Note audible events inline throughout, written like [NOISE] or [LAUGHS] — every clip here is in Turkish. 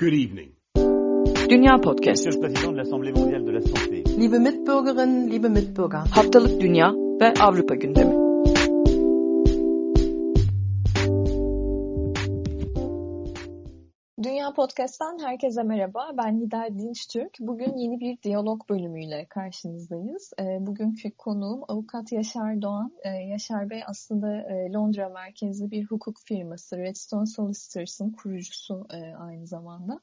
Good evening. Dünya Podcast. M.l.s. Presidente, l'Assemblee Mondiale de la Santé. Liebe Mitbürgerinnen, liebe Mitbürger. Haftalık Dünya ve Avrupa gündemi. Dünya Podcast'tan herkese merhaba. Ben Nida Dinçtürk. Bugün yeni bir diyalog bölümüyle karşınızdayız. Ee, bugünkü konuğum avukat Yaşar Doğan. Ee, Yaşar Bey aslında e, Londra merkezli bir hukuk firması Redstone Solicitors'ın kurucusu e, aynı zamanda.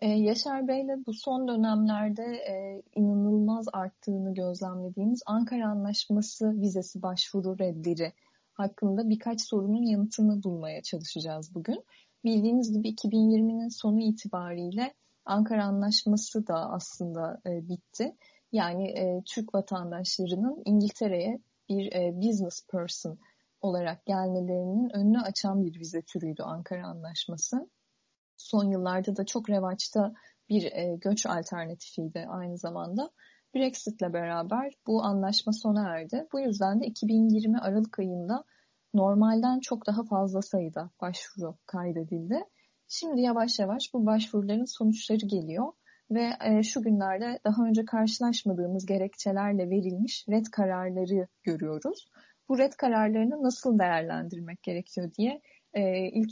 Ee, Yaşar Bey'le bu son dönemlerde e, inanılmaz arttığını gözlemlediğimiz Ankara Anlaşması vizesi başvuru redleri hakkında birkaç sorunun yanıtını bulmaya çalışacağız bugün. Bildiğiniz gibi 2020'nin sonu itibariyle Ankara Anlaşması da aslında e, bitti. Yani e, Türk vatandaşlarının İngiltere'ye bir e, business person olarak gelmelerinin önünü açan bir vize türüydü Ankara Anlaşması. Son yıllarda da çok revaçta bir e, göç alternatifiydi aynı zamanda. Brexit'le beraber bu anlaşma sona erdi. Bu yüzden de 2020 Aralık ayında normalden çok daha fazla sayıda başvuru kaydedildi. Şimdi yavaş yavaş bu başvuruların sonuçları geliyor ve e, şu günlerde daha önce karşılaşmadığımız gerekçelerle verilmiş red kararları görüyoruz. Bu red kararlarını nasıl değerlendirmek gerekiyor diye e, ilk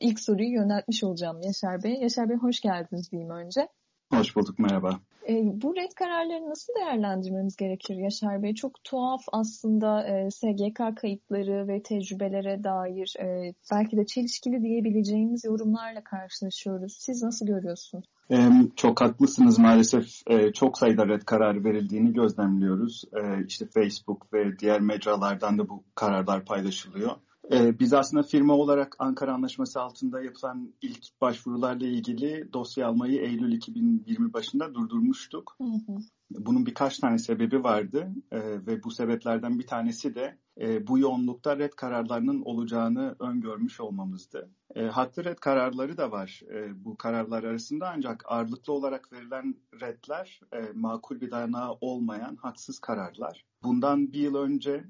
ilk soruyu yöneltmiş olacağım Yaşar Bey. Yaşar Bey hoş geldiniz diyeyim önce. Hoş bulduk, merhaba. E, bu red kararları nasıl değerlendirmemiz gerekir Yaşar Bey? Çok tuhaf aslında e, SGK kayıtları ve tecrübelere dair e, belki de çelişkili diyebileceğimiz yorumlarla karşılaşıyoruz. Siz nasıl görüyorsunuz? Çok haklısınız maalesef e, çok sayıda red kararı verildiğini gözlemliyoruz. E, işte Facebook ve diğer mecralardan da bu kararlar paylaşılıyor. Ee, biz aslında firma olarak Ankara Anlaşması altında yapılan ilk başvurularla ilgili dosya almayı Eylül 2020 başında durdurmuştuk. Hı hı. Bunun birkaç tane sebebi vardı ee, ve bu sebeplerden bir tanesi de e, bu yoğunlukta red kararlarının olacağını öngörmüş olmamızdı. E, haklı red kararları da var e, bu kararlar arasında ancak ağırlıklı olarak verilen redler e, makul bir dayanağı olmayan haksız kararlar. Bundan bir yıl önce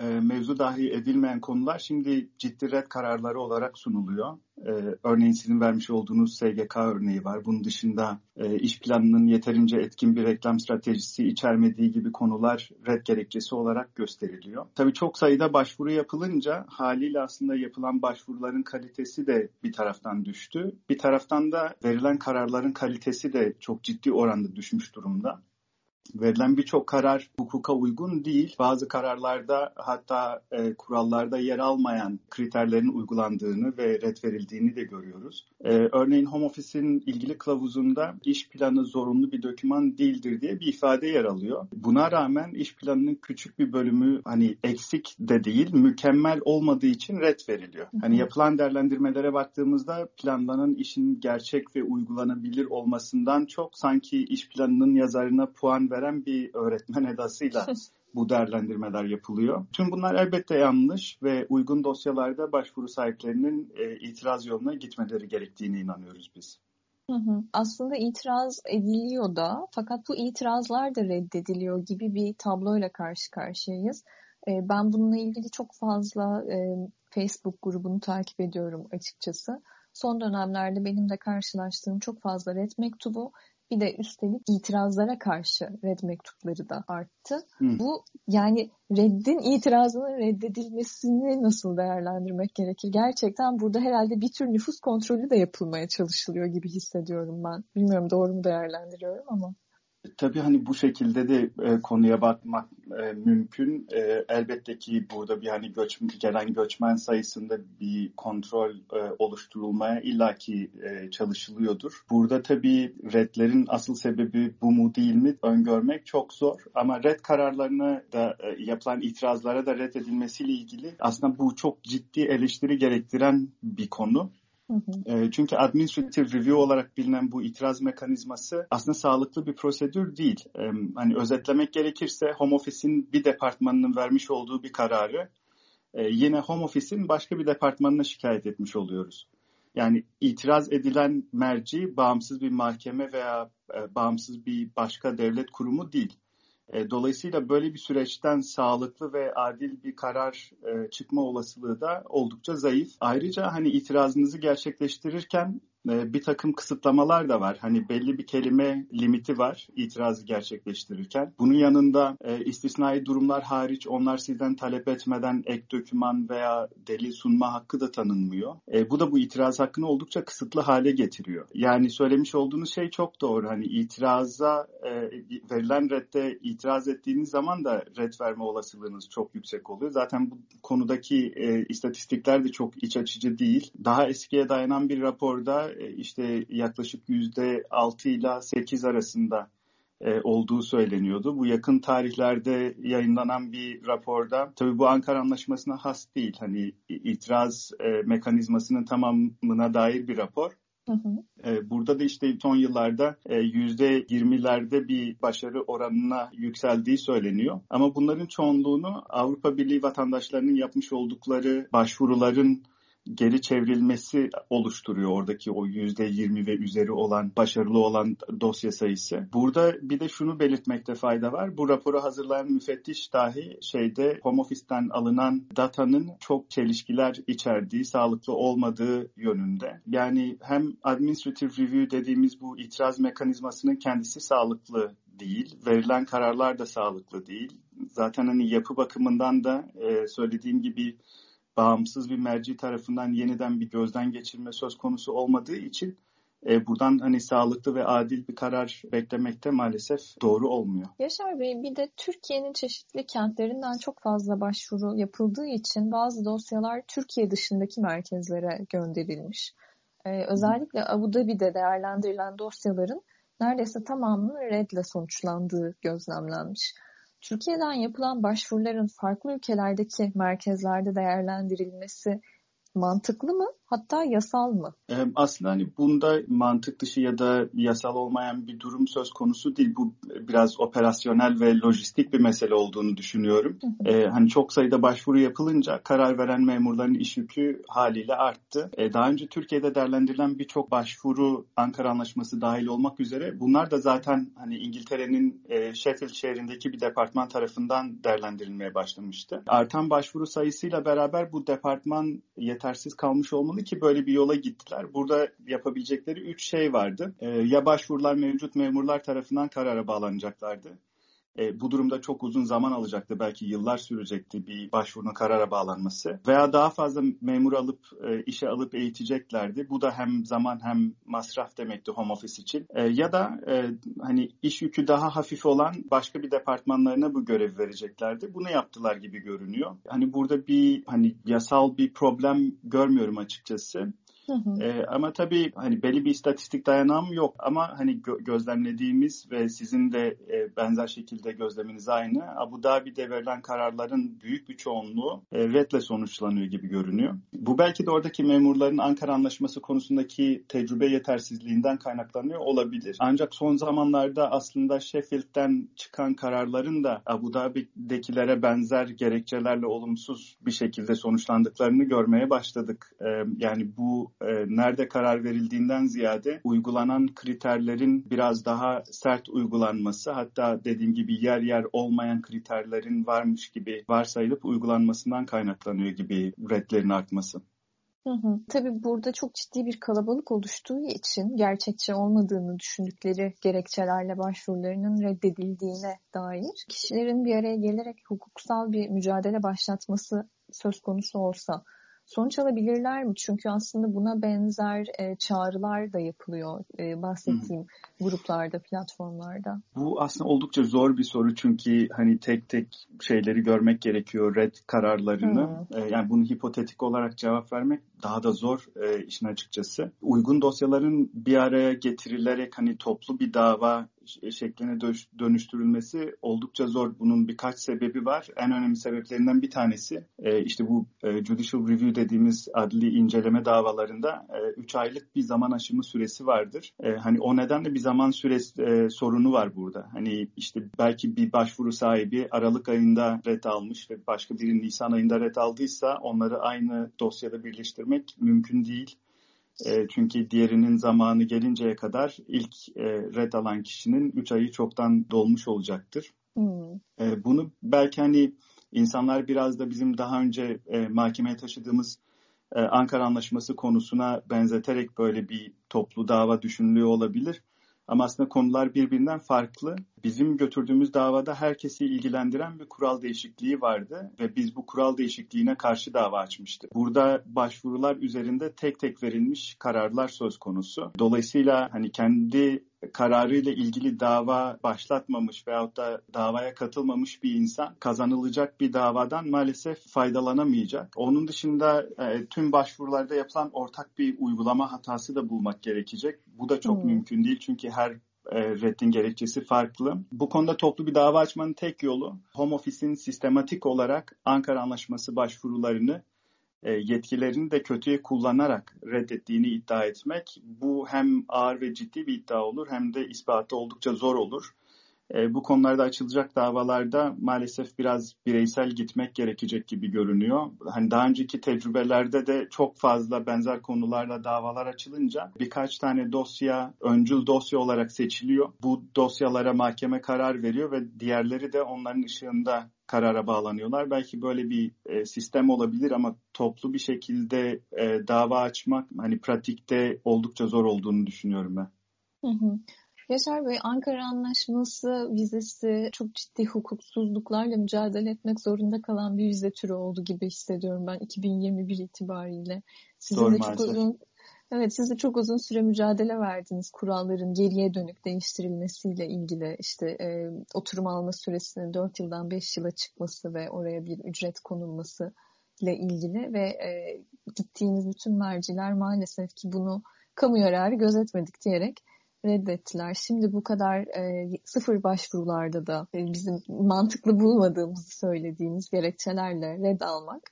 e, mevzu dahi edilmeyen konular şimdi ciddi red kararları olarak sunuluyor. E, örneğin sizin vermiş olduğunuz SGK örneği var. Bunun dışında e, iş planının yeterince etkin bir reklam stratejisi içermediği gibi konular red gerekçesi olarak gösteriliyor. Tabii çok sayıda başvuru yapılınca haliyle aslında yapılan başvuruların kalitesi de bir taraftan düştü. Bir taraftan da verilen kararların kalitesi de çok ciddi oranda düşmüş durumda verilen birçok karar hukuka uygun değil. Bazı kararlarda hatta e, kurallarda yer almayan kriterlerin uygulandığını ve red verildiğini de görüyoruz. E, örneğin Home Office'in ilgili kılavuzunda iş planı zorunlu bir doküman değildir diye bir ifade yer alıyor. Buna rağmen iş planının küçük bir bölümü hani eksik de değil, mükemmel olmadığı için red veriliyor. Hani yapılan değerlendirmelere baktığımızda planlanan işin gerçek ve uygulanabilir olmasından çok sanki iş planının yazarına puan veren bir öğretmen edasıyla [LAUGHS] bu değerlendirmeler yapılıyor. Tüm bunlar elbette yanlış ve uygun dosyalarda başvuru sahiplerinin e, itiraz yoluna gitmeleri gerektiğine inanıyoruz biz. Hı hı. Aslında itiraz ediliyor da fakat bu itirazlar da reddediliyor gibi bir tabloyla karşı karşıyayız. E, ben bununla ilgili çok fazla e, Facebook grubunu takip ediyorum açıkçası. Son dönemlerde benim de karşılaştığım çok fazla red mektubu bir de üstelik itirazlara karşı red mektupları da arttı. Hı. Bu yani reddin itirazının reddedilmesini nasıl değerlendirmek gerekir? Gerçekten burada herhalde bir tür nüfus kontrolü de yapılmaya çalışılıyor gibi hissediyorum ben. Bilmiyorum doğru mu değerlendiriyorum ama. Tabii hani bu şekilde de e, konuya bakmak e, mümkün. E, elbette ki burada bir hani göç, gelen göçmen sayısında bir kontrol e, oluşturulmaya illaki e, çalışılıyordur. Burada tabii redlerin asıl sebebi bu mu değil mi öngörmek çok zor. Ama red kararlarına da e, yapılan itirazlara da reddedilmesiyle ilgili aslında bu çok ciddi eleştiri gerektiren bir konu. Hı Çünkü administrative review olarak bilinen bu itiraz mekanizması aslında sağlıklı bir prosedür değil. Hani özetlemek gerekirse Home Office'in bir departmanının vermiş olduğu bir kararı yine Home Office'in başka bir departmanına şikayet etmiş oluyoruz. Yani itiraz edilen merci bağımsız bir mahkeme veya bağımsız bir başka devlet kurumu değil. E, dolayısıyla böyle bir süreçten sağlıklı ve adil bir karar e, çıkma olasılığı da oldukça zayıf. Ayrıca hani itirazınızı gerçekleştirirken bir takım kısıtlamalar da var. Hani belli bir kelime limiti var itirazı gerçekleştirirken. Bunun yanında e, istisnai durumlar hariç onlar sizden talep etmeden ek döküman veya delil sunma hakkı da tanınmıyor. E, bu da bu itiraz hakkını oldukça kısıtlı hale getiriyor. Yani söylemiş olduğunuz şey çok doğru. Hani itiraza e, verilen redde itiraz ettiğiniz zaman da red verme olasılığınız çok yüksek oluyor. Zaten bu konudaki e, istatistikler de çok iç açıcı değil. Daha eskiye dayanan bir raporda işte yaklaşık yüzde altı ile sekiz arasında e, olduğu söyleniyordu. Bu yakın tarihlerde yayınlanan bir raporda tabii bu Ankara Anlaşması'na has değil. Hani itiraz e, mekanizmasının tamamına dair bir rapor. Hı hı. E, burada da işte son yıllarda yüzde yirmilerde bir başarı oranına yükseldiği söyleniyor. Ama bunların çoğunluğunu Avrupa Birliği vatandaşlarının yapmış oldukları başvuruların geri çevrilmesi oluşturuyor oradaki o yüzde yirmi ve üzeri olan başarılı olan dosya sayısı. Burada bir de şunu belirtmekte fayda var. Bu raporu hazırlayan müfettiş dahi şeyde home office'ten alınan datanın çok çelişkiler içerdiği, sağlıklı olmadığı yönünde. Yani hem administrative review dediğimiz bu itiraz mekanizmasının kendisi sağlıklı değil. Verilen kararlar da sağlıklı değil. Zaten hani yapı bakımından da e, söylediğim gibi bağımsız bir merci tarafından yeniden bir gözden geçirme söz konusu olmadığı için e, buradan hani sağlıklı ve adil bir karar beklemekte maalesef doğru olmuyor. Yaşar Bey bir de Türkiye'nin çeşitli kentlerinden çok fazla başvuru yapıldığı için bazı dosyalar Türkiye dışındaki merkezlere gönderilmiş. Ee, özellikle Abu Dhabi'de değerlendirilen dosyaların neredeyse tamamının redle sonuçlandığı gözlemlenmiş. Türkiye'den yapılan başvuruların farklı ülkelerdeki merkezlerde değerlendirilmesi mantıklı mı hatta yasal mı? Aslında hani bunda mantık dışı ya da yasal olmayan bir durum söz konusu değil. Bu biraz operasyonel ve lojistik bir mesele olduğunu düşünüyorum. Ee, hani çok sayıda başvuru yapılınca karar veren memurların iş yükü haliyle arttı. Ee, daha önce Türkiye'de değerlendirilen birçok başvuru Ankara Anlaşması dahil olmak üzere bunlar da zaten hani İngiltere'nin e, Sheffield şehrindeki bir departman tarafından değerlendirilmeye başlamıştı. Artan başvuru sayısıyla beraber bu departman yetersiz kalmış olmalı ki böyle bir yola gittiler. Burada yapabilecekleri üç şey vardı. E, ya başvurular mevcut memurlar tarafından karara bağlanacaklardı. E, bu durumda çok uzun zaman alacaktı. Belki yıllar sürecekti bir başvurunun karara bağlanması. Veya daha fazla memur alıp e, işe alıp eğiteceklerdi. Bu da hem zaman hem masraf demekti home office için. E, ya da e, hani iş yükü daha hafif olan başka bir departmanlarına bu görev vereceklerdi. Bunu yaptılar gibi görünüyor. Hani burada bir hani yasal bir problem görmüyorum açıkçası. Hı hı. E, ama tabii hani belli bir istatistik dayanağım yok ama hani gö- gözlemlediğimiz ve sizin de e, benzer şekilde gözleminiz aynı. Abu Dhabi'de verilen kararların büyük bir çoğunluğu e, redle sonuçlanıyor gibi görünüyor. Bu belki de oradaki memurların Ankara Anlaşması konusundaki tecrübe yetersizliğinden kaynaklanıyor olabilir. Ancak son zamanlarda aslında Sheffield'den çıkan kararların da Abu Dhabi'dekilere benzer gerekçelerle olumsuz bir şekilde sonuçlandıklarını görmeye başladık. E, yani bu e, nerede karar verildiğinden ziyade uygulanan kriterlerin biraz daha sert uygulanması hatta dediğim gibi yer yer olmayan kriterlerin varmış gibi varsayılıp uygulanmasından kaynaklanıyor gibi redlerin artması. Hı hı. Tabii burada çok ciddi bir kalabalık oluştuğu için gerçekçi olmadığını düşündükleri gerekçelerle başvurularının reddedildiğine dair kişilerin bir araya gelerek hukuksal bir mücadele başlatması söz konusu olsa sonuç alabilirler mi? Çünkü aslında buna benzer e, çağrılar da yapılıyor e, bahsettiğim Hı. gruplarda, platformlarda. Bu aslında oldukça zor bir soru çünkü hani tek tek şeyleri görmek gerekiyor, red kararlarını. E, yani bunu hipotetik olarak cevap vermek daha da zor e, işin açıkçası. Uygun dosyaların bir araya getirilerek hani toplu bir dava şekline dönüştürülmesi oldukça zor. Bunun birkaç sebebi var. En önemli sebeplerinden bir tanesi e, işte bu e, judicial review dediğimiz adli inceleme davalarında 3 e, aylık bir zaman aşımı süresi vardır. Hani o nedenle bir zaman süresi sorunu var burada. Hani işte belki bir başvuru sahibi Aralık ayında ret almış ve başka biri Nisan ayında ret aldıysa onları aynı dosyada birleştirmek mümkün değil. E, çünkü diğerinin zamanı gelinceye kadar ilk e, red alan kişinin 3 ayı çoktan dolmuş olacaktır. Hmm. E, bunu belki hani insanlar biraz da bizim daha önce e, mahkemeye taşıdığımız e, Ankara Anlaşması konusuna benzeterek böyle bir toplu dava düşünülüyor olabilir. Ama aslında konular birbirinden farklı. Bizim götürdüğümüz davada herkesi ilgilendiren bir kural değişikliği vardı ve biz bu kural değişikliğine karşı dava açmıştık. Burada başvurular üzerinde tek tek verilmiş kararlar söz konusu. Dolayısıyla hani kendi kararıyla ilgili dava başlatmamış veyahut da davaya katılmamış bir insan kazanılacak bir davadan maalesef faydalanamayacak. Onun dışında e, tüm başvurularda yapılan ortak bir uygulama hatası da bulmak gerekecek. Bu da çok hmm. mümkün değil çünkü her e, reddin gerekçesi farklı. Bu konuda toplu bir dava açmanın tek yolu Home Office'in sistematik olarak Ankara Anlaşması başvurularını yetkilerini de kötüye kullanarak reddettiğini iddia etmek bu hem ağır ve ciddi bir iddia olur hem de ispatı oldukça zor olur. E, bu konularda açılacak davalarda maalesef biraz bireysel gitmek gerekecek gibi görünüyor. Hani daha önceki tecrübelerde de çok fazla benzer konularla davalar açılınca birkaç tane dosya öncül dosya olarak seçiliyor. Bu dosyalara mahkeme karar veriyor ve diğerleri de onların ışığında karara bağlanıyorlar. Belki böyle bir e, sistem olabilir ama toplu bir şekilde e, dava açmak hani pratikte oldukça zor olduğunu düşünüyorum ben. Hı hı. Yaşar Bey, Ankara Anlaşması vizesi çok ciddi hukuksuzluklarla mücadele etmek zorunda kalan bir vize türü oldu gibi hissediyorum ben 2021 itibariyle. Sizin Doğru, de çok uzun Evet, siz de çok uzun süre mücadele verdiniz kuralların geriye dönük değiştirilmesiyle ilgili işte e, oturum alma süresinin 4 yıldan 5 yıla çıkması ve oraya bir ücret konulması ile ilgili ve e, gittiğiniz bütün merciler maalesef ki bunu kamu yararı gözetmedik diyerek reddettiler. Şimdi bu kadar e, sıfır başvurularda da e, bizim mantıklı bulmadığımızı söylediğimiz gerekçelerle red almak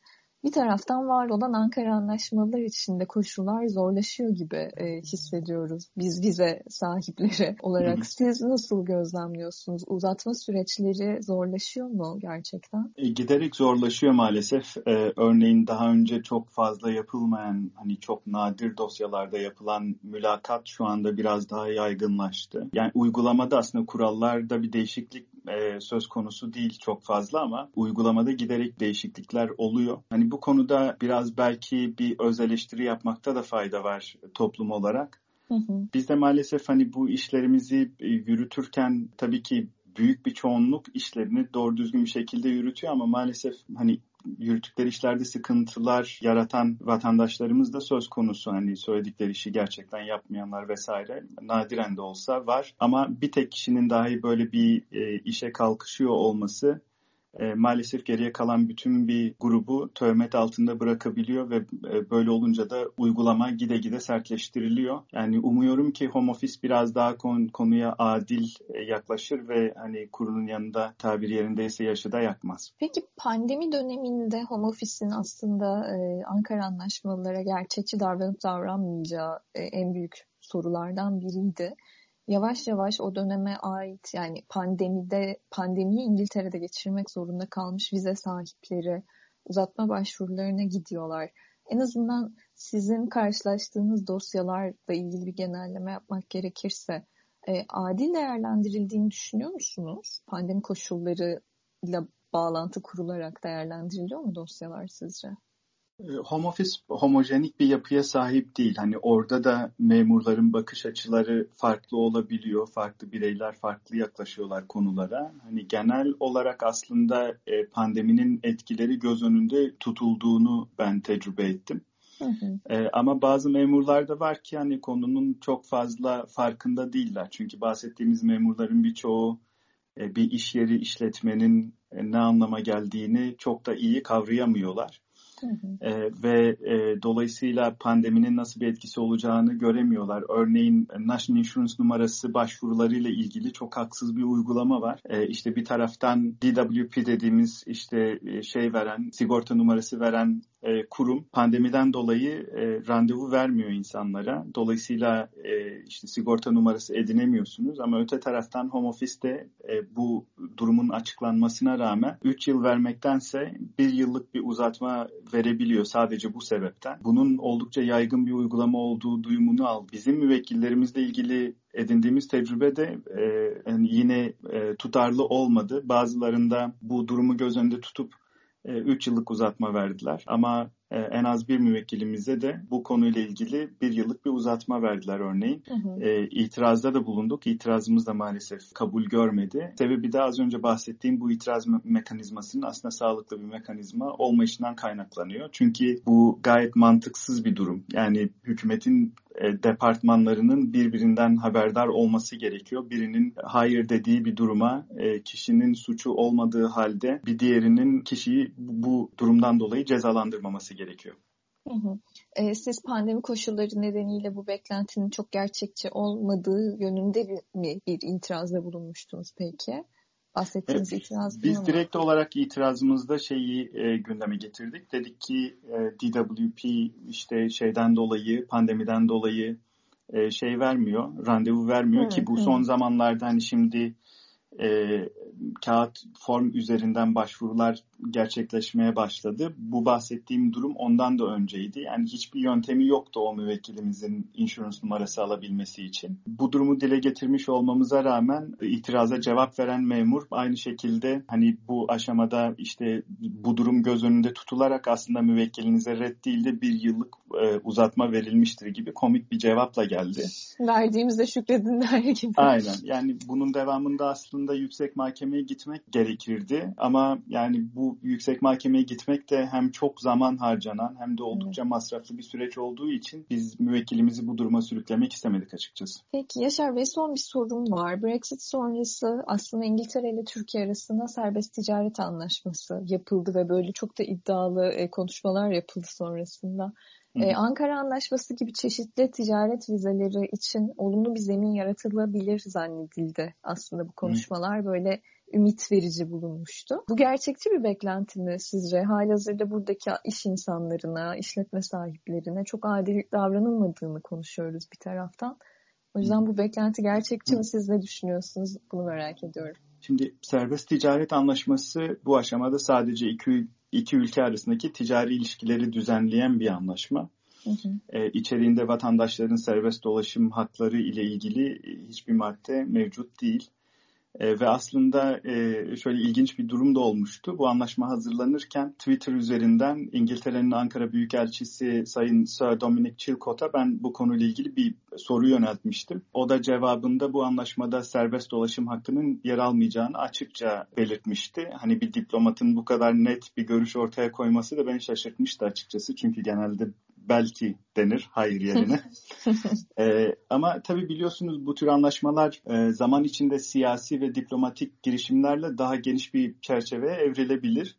bir taraftan var olan Ankara anlaşmaları içinde koşullar zorlaşıyor gibi e, hissediyoruz biz vize sahipleri [LAUGHS] olarak. Siz nasıl gözlemliyorsunuz? Uzatma süreçleri zorlaşıyor mu gerçekten? E, giderek zorlaşıyor maalesef. E, örneğin daha önce çok fazla yapılmayan hani çok nadir dosyalarda yapılan mülakat şu anda biraz daha yaygınlaştı. Yani uygulamada aslında kurallarda bir değişiklik e, söz konusu değil çok fazla ama uygulamada giderek değişiklikler oluyor. Hani bu konuda biraz belki bir öz eleştiri yapmakta da fayda var toplum olarak. Hı hı. Biz de maalesef hani bu işlerimizi e, yürütürken tabii ki büyük bir çoğunluk işlerini doğru düzgün bir şekilde yürütüyor ama maalesef hani yürüttükleri işlerde sıkıntılar yaratan vatandaşlarımız da söz konusu. Hani söyledikleri işi gerçekten yapmayanlar vesaire nadiren de olsa var. Ama bir tek kişinin dahi böyle bir e, işe kalkışıyor olması e, maalesef geriye kalan bütün bir grubu töhmet altında bırakabiliyor ve e, böyle olunca da uygulama gide gide sertleştiriliyor. Yani umuyorum ki Home Office biraz daha kon, konuya adil e, yaklaşır ve hani kurunun yanında tabir yerindeyse yaşı da yakmaz. Peki pandemi döneminde Home Office'in aslında e, Ankara anlaşmalara gerçekçi davranıp davranmayacağı e, en büyük sorulardan biriydi yavaş yavaş o döneme ait yani pandemide pandemiyi İngiltere'de geçirmek zorunda kalmış vize sahipleri uzatma başvurularına gidiyorlar. En azından sizin karşılaştığınız dosyalarla ilgili bir genelleme yapmak gerekirse e, adil değerlendirildiğini düşünüyor musunuz? Pandemi koşullarıyla bağlantı kurularak değerlendiriliyor mu dosyalar sizce? Ee, home office homojenik bir yapıya sahip değil. Hani orada da memurların bakış açıları farklı olabiliyor. Farklı bireyler farklı yaklaşıyorlar konulara. Hani genel olarak aslında e, pandeminin etkileri göz önünde tutulduğunu ben tecrübe ettim. Hı hı. Ee, ama bazı memurlar da var ki hani konunun çok fazla farkında değiller. Çünkü bahsettiğimiz memurların birçoğu e, bir iş yeri işletmenin e, ne anlama geldiğini çok da iyi kavrayamıyorlar. E, ve e, dolayısıyla pandeminin nasıl bir etkisi olacağını göremiyorlar. Örneğin National Insurance numarası başvurularıyla ilgili çok haksız bir uygulama var. E, işte bir taraftan DWP dediğimiz işte şey veren, sigorta numarası veren e, kurum pandemiden dolayı e, randevu vermiyor insanlara. Dolayısıyla e, işte sigorta numarası edinemiyorsunuz ama öte taraftan home office'te e, bu durumun açıklanmasına rağmen 3 yıl vermektense 1 yıllık bir uzatma verebiliyor sadece bu sebepten. Bunun oldukça yaygın bir uygulama olduğu duyumunu al. Bizim müvekkillerimizle ilgili edindiğimiz tecrübe de e, yani yine e, tutarlı olmadı. Bazılarında bu durumu göz önünde tutup 3 e, yıllık uzatma verdiler. Ama e, en az bir müvekkilimize de bu konuyla ilgili bir yıllık bir uzatma verdiler örneğin. Hı hı. E, itirazda da bulunduk. İtirazımız da maalesef kabul görmedi. Sebebi de az önce bahsettiğim bu itiraz me- mekanizmasının aslında sağlıklı bir mekanizma olmayışından kaynaklanıyor. Çünkü bu gayet mantıksız bir durum. Yani hükümetin e, departmanlarının birbirinden haberdar olması gerekiyor. Birinin hayır dediği bir duruma e, kişinin suçu olmadığı halde bir diğerinin kişiyi bu durumdan dolayı cezalandırmaması gerekiyor. E, siz pandemi koşulları nedeniyle bu beklentinin çok gerçekçi olmadığı yönünde mi bir itirazda bulunmuştunuz peki? Bahsettiğiniz evet, itiraz Biz direkt olarak itirazımızda şeyi e, gündeme getirdik. Dedik ki e, DWP işte şeyden dolayı, pandemiden dolayı e, şey vermiyor, randevu vermiyor evet, ki bu evet. son zamanlarda hani şimdi e, kağıt form üzerinden başvurular gerçekleşmeye başladı. Bu bahsettiğim durum ondan da önceydi. Yani hiçbir yöntemi yoktu o müvekkilimizin insurance numarası alabilmesi için. Bu durumu dile getirmiş olmamıza rağmen itiraza cevap veren memur aynı şekilde hani bu aşamada işte bu durum göz önünde tutularak aslında müvekkilinize red değil de bir yıllık e, uzatma verilmiştir gibi komik bir cevapla geldi. Verdiğimizde şükredin der gibi. Aynen yani bunun devamında aslında yüksek mahkemeye gitmek gerekirdi ama yani bu yüksek mahkemeye gitmek de hem çok zaman harcanan hem de oldukça masraflı bir süreç olduğu için biz müvekkilimizi bu duruma sürüklemek istemedik açıkçası. Peki Yaşar Bey son bir sorum var. Brexit sonrası aslında İngiltere ile Türkiye arasında serbest ticaret anlaşması yapıldı ve böyle çok da iddialı e, konuşmalar yapıldı sonrasında. Ee, Ankara Anlaşması gibi çeşitli ticaret vizeleri için olumlu bir zemin yaratılabilir zannedildi aslında bu konuşmalar. Hı. Böyle ümit verici bulunmuştu. Bu gerçekçi bir beklenti mi sizce? Halihazırda buradaki iş insanlarına, işletme sahiplerine çok adil davranılmadığını konuşuyoruz bir taraftan. O yüzden bu beklenti gerçekçi mi? Siz ne düşünüyorsunuz? Bunu merak ediyorum. Şimdi serbest ticaret anlaşması bu aşamada sadece iki, iki ülke arasındaki ticari ilişkileri düzenleyen bir anlaşma. Hı hı. İçeriğinde vatandaşların serbest dolaşım hakları ile ilgili hiçbir madde mevcut değil. E, ve aslında e, şöyle ilginç bir durum da olmuştu. Bu anlaşma hazırlanırken Twitter üzerinden İngiltere'nin Ankara Büyükelçisi Sayın Sir Dominic Chilcott'a ben bu konuyla ilgili bir soru yöneltmiştim. O da cevabında bu anlaşmada serbest dolaşım hakkının yer almayacağını açıkça belirtmişti. Hani bir diplomatın bu kadar net bir görüş ortaya koyması da beni şaşırtmıştı açıkçası. Çünkü genelde belki denir hayır yerine. [LAUGHS] ee, ama tabii biliyorsunuz bu tür anlaşmalar e, zaman içinde siyasi ve diplomatik girişimlerle daha geniş bir çerçeveye evrilebilir.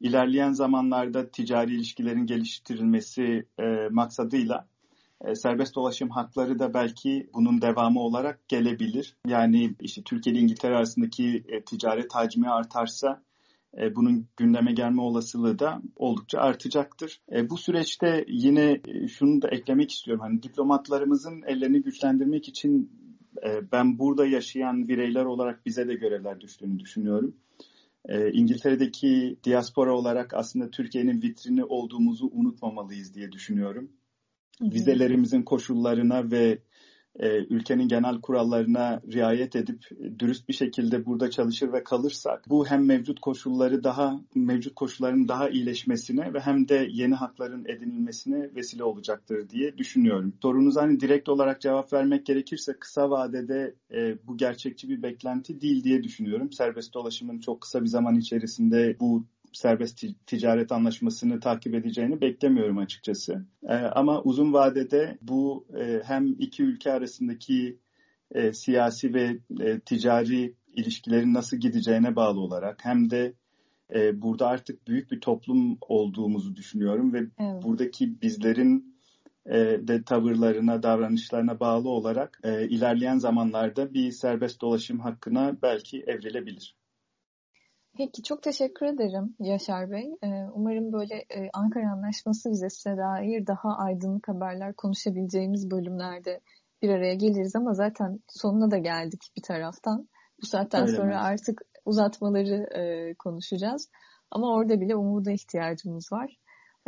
İlerleyen zamanlarda ticari ilişkilerin geliştirilmesi e, maksadıyla e, serbest dolaşım hakları da belki bunun devamı olarak gelebilir. Yani işte Türkiye ile İngiltere arasındaki e, ticaret hacmi artarsa e, bunun gündeme gelme olasılığı da oldukça artacaktır. E, bu süreçte yine e, şunu da eklemek istiyorum. Hani diplomatlarımızın ellerini güçlendirmek için ben burada yaşayan bireyler olarak bize de görevler düştüğünü düşünüyorum. İngiltere'deki diaspora olarak aslında Türkiye'nin vitrini olduğumuzu unutmamalıyız diye düşünüyorum. Vizelerimizin koşullarına ve e, ülkenin genel kurallarına riayet edip dürüst bir şekilde burada çalışır ve kalırsak bu hem mevcut koşulları daha mevcut koşulların daha iyileşmesine ve hem de yeni hakların edinilmesine vesile olacaktır diye düşünüyorum. Sorunuza hani direkt olarak cevap vermek gerekirse kısa vadede e, bu gerçekçi bir beklenti değil diye düşünüyorum. Serbest dolaşımın çok kısa bir zaman içerisinde bu serbest ticaret anlaşmasını takip edeceğini beklemiyorum açıkçası. E, ama uzun vadede bu e, hem iki ülke arasındaki e, siyasi ve e, ticari ilişkilerin nasıl gideceğine bağlı olarak hem de e, burada artık büyük bir toplum olduğumuzu düşünüyorum ve evet. buradaki bizlerin e, de tavırlarına, davranışlarına bağlı olarak e, ilerleyen zamanlarda bir serbest dolaşım hakkına belki evrilebilir. Peki çok teşekkür ederim Yaşar Bey. Ee, umarım böyle e, Ankara Anlaşması vizesine dair daha aydınlık haberler konuşabileceğimiz bölümlerde bir araya geliriz ama zaten sonuna da geldik bir taraftan. Bu saatten Öyle sonra mi? artık uzatmaları e, konuşacağız. Ama orada bile umuda ihtiyacımız var.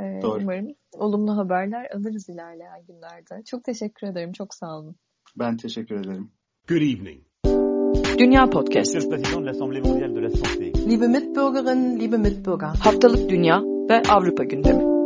E, Doğru. Umarım olumlu haberler alırız ilerleyen günlerde. Çok teşekkür ederim. Çok sağ olun. Ben teşekkür ederim. Good evening. Dünya Podcast. Liebe Mitbürgerinnen, liebe Mitbürger. Haftalık Dünya ve Avrupa gündemi.